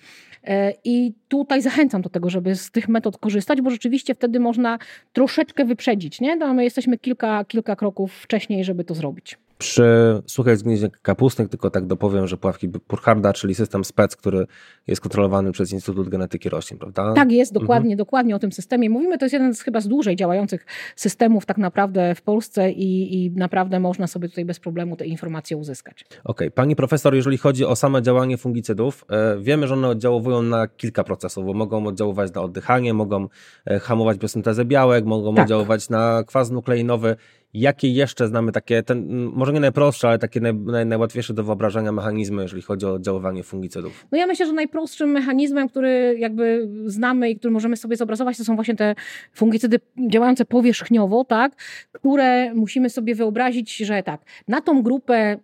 E, I tutaj zachęcam do tego, żeby z tych metod korzystać, bo rzeczywiście wtedy można troszeczkę wyprzedzić, nie? No, my jesteśmy kilka, kilka kroków wcześniej, żeby to zrobić. Przy suchej zgniźnie kapustnych, tylko tak dopowiem, że puławki Burkharda, czyli system SPEC, który jest kontrolowany przez Instytut Genetyki Roślin, prawda? Tak jest, dokładnie, dokładnie o tym systemie. Mówimy, to jest jeden z chyba z dłużej działających systemów tak naprawdę w Polsce i, i naprawdę można sobie tutaj bez problemu te informacje uzyskać. Okej, pani profesor, jeżeli chodzi o same działanie fungicydów, e, wiemy, że one oddziałują na kilka procesów, bo mogą oddziaływać na oddychanie, mogą e, hamować biosyntezę białek, mogą Tak. oddziaływać na kwas nukleinowy. Jakie jeszcze znamy takie, ten, może nie najprostsze, ale takie naj, naj, najłatwiejsze do wyobrażenia mechanizmy, jeżeli chodzi o oddziaływanie fungicydów? No ja myślę, że najprostszym mechanizmem, który jakby znamy i który możemy sobie zobrazować, to są właśnie te fungicydy działające powierzchniowo, tak, które musimy sobie wyobrazić, że tak, na tą grupę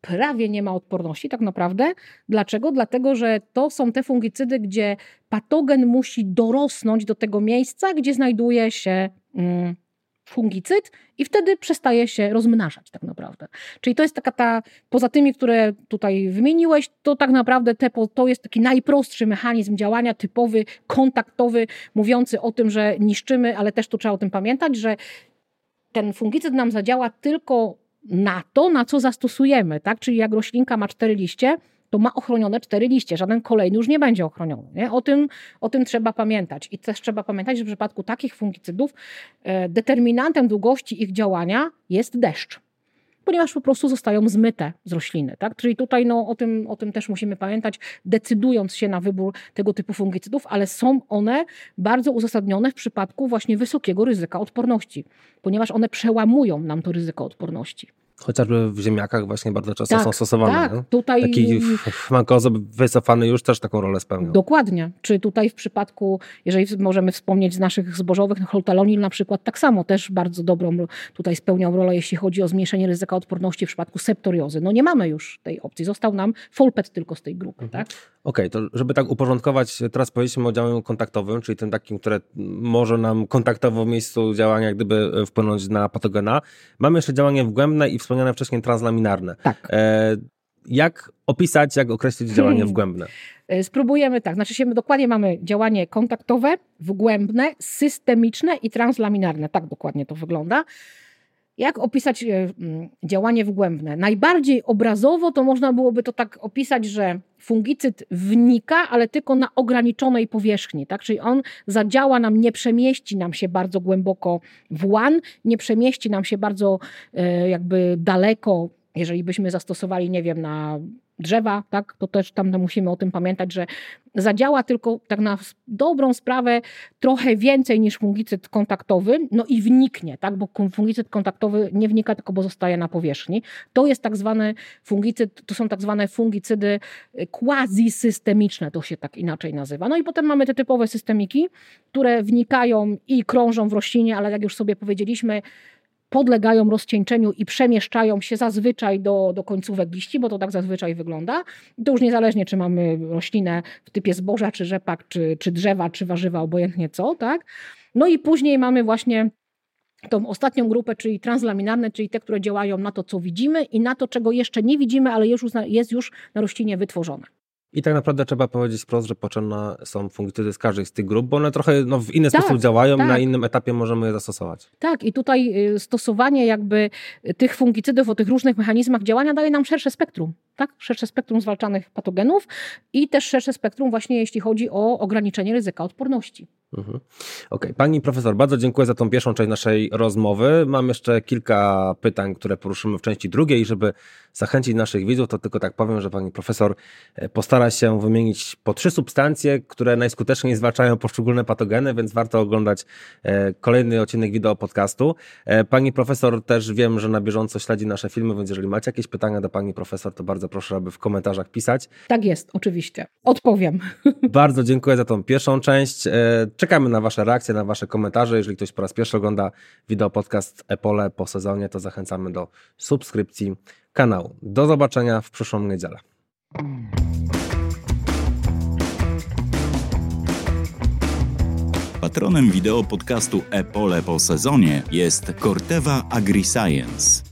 prawie nie ma odporności tak naprawdę. Dlaczego? Dlatego, że to są te fungicydy, gdzie patogen musi dorosnąć do tego miejsca, gdzie znajduje się mm, fungicyd i wtedy przestaje się rozmnażać tak naprawdę. Czyli to jest taka ta, poza tymi, które tutaj wymieniłeś, to tak naprawdę te, to jest taki najprostszy mechanizm działania, typowy, kontaktowy, mówiący o tym, że niszczymy, ale też tu trzeba o tym pamiętać, że ten fungicyd nam zadziała tylko na to, na co zastosujemy, tak? Czyli jak roślinka ma cztery liście, to ma ochronione cztery liście, żaden kolejny już nie będzie ochroniony. Nie? O, tym, o tym trzeba pamiętać. I też trzeba pamiętać, że w przypadku takich fungicydów e, determinantem długości ich działania jest deszcz. Ponieważ po prostu zostają zmyte z rośliny. Tak? Czyli tutaj no, o, tym, o tym też musimy pamiętać, decydując się na wybór tego typu fungicydów, ale są one bardzo uzasadnione w przypadku właśnie wysokiego ryzyka odporności, ponieważ one przełamują nam to ryzyko odporności. Chociażby w ziemniakach właśnie bardzo często Tak, są stosowane. tak, nie? tutaj- Taki fmankozeb wycofany już też taką rolę spełniał. Dokładnie. Czy tutaj w przypadku, jeżeli możemy wspomnieć z naszych zbożowych, no holtalonil na przykład tak samo też bardzo dobrą tutaj spełniał rolę, jeśli chodzi o zmniejszenie ryzyka odporności w przypadku septoriozy. No nie mamy już tej opcji. Został nam folpet tylko z tej grupy, Mhm. tak? Okej, to żeby tak uporządkować, teraz powiedzieliśmy o działaniu kontaktowym, czyli tym takim, które może nam kontaktowo w miejscu działania jak gdyby e, wpłynąć na patogena. Mamy jeszcze działanie wgłębne i wspomniane wcześniej translaminarne. Tak. E, jak opisać, jak określić działanie wgłębne? E, Spróbujemy tak, znaczy się dokładnie mamy działanie kontaktowe, wgłębne, systemiczne i translaminarne. Tak dokładnie to wygląda. Jak opisać e, działanie wgłębne? Najbardziej obrazowo to można byłoby to tak opisać, że fungicyd wnika, ale tylko na ograniczonej powierzchni, tak? Czyli on zadziała nam, nie przemieści nam się bardzo głęboko w łan, nie przemieści nam się bardzo e, jakby daleko, jeżeli byśmy zastosowali, nie wiem, na drzewa, tak, to też tam musimy o tym pamiętać, że zadziała tylko tak na dobrą sprawę trochę więcej niż fungicyd kontaktowy, no i wniknie, tak, bo fungicyd kontaktowy nie wnika, tylko pozostaje na powierzchni. To jest tak zwany fungicyd, to są tak zwane fungicydy y, quasi-systemiczne, to się tak inaczej nazywa. No i potem mamy te typowe systemiki, które wnikają i krążą w roślinie, ale jak już sobie powiedzieliśmy, podlegają rozcieńczeniu i przemieszczają się zazwyczaj do, do końcówek liści, bo to tak zazwyczaj wygląda. I to już niezależnie, czy mamy roślinę w typie zboża, czy rzepak, czy, czy drzewa, czy warzywa, obojętnie co, tak? No i później mamy właśnie tą ostatnią grupę, czyli translaminarne, czyli te, które działają na to, co widzimy i na to, czego jeszcze nie widzimy, ale już, jest już na roślinie wytworzone. I tak naprawdę trzeba powiedzieć wprost, że potrzebne są fungicydy z każdej z tych grup, bo one trochę no, w inny tak, sposób działają tak. na innym etapie możemy je zastosować. Tak, i tutaj y, stosowanie jakby tych fungicydów o tych różnych mechanizmach działania daje nam szersze spektrum, tak? Szersze spektrum zwalczanych patogenów i też szersze spektrum właśnie jeśli chodzi o ograniczenie ryzyka odporności. Mhm. Okej, okay. pani profesor, bardzo dziękuję za tą pierwszą część naszej rozmowy. Mam jeszcze kilka pytań, które poruszymy w części drugiej, żeby zachęcić naszych widzów, to tylko tak powiem, że pani profesor e, postara się wymienić po trzy substancje, które najskuteczniej zwalczają poszczególne patogeny, więc warto oglądać e, kolejny odcinek wideo podcastu. E, pani profesor też wiem, że na bieżąco śledzi nasze filmy, więc jeżeli macie jakieś pytania do pani profesor, to bardzo proszę, aby w komentarzach pisać. Tak jest, oczywiście. Odpowiem. *laughs* Bardzo dziękuję za tą pierwszą część. Czekamy na wasze reakcje, na wasze komentarze. Jeżeli ktoś po raz pierwszy ogląda wideo podcast Epole po sezonie, to zachęcamy do subskrypcji kanału. Do zobaczenia w przyszłą niedzielę. Patronem wideo podcastu Epole po sezonie jest Corteva AgriScience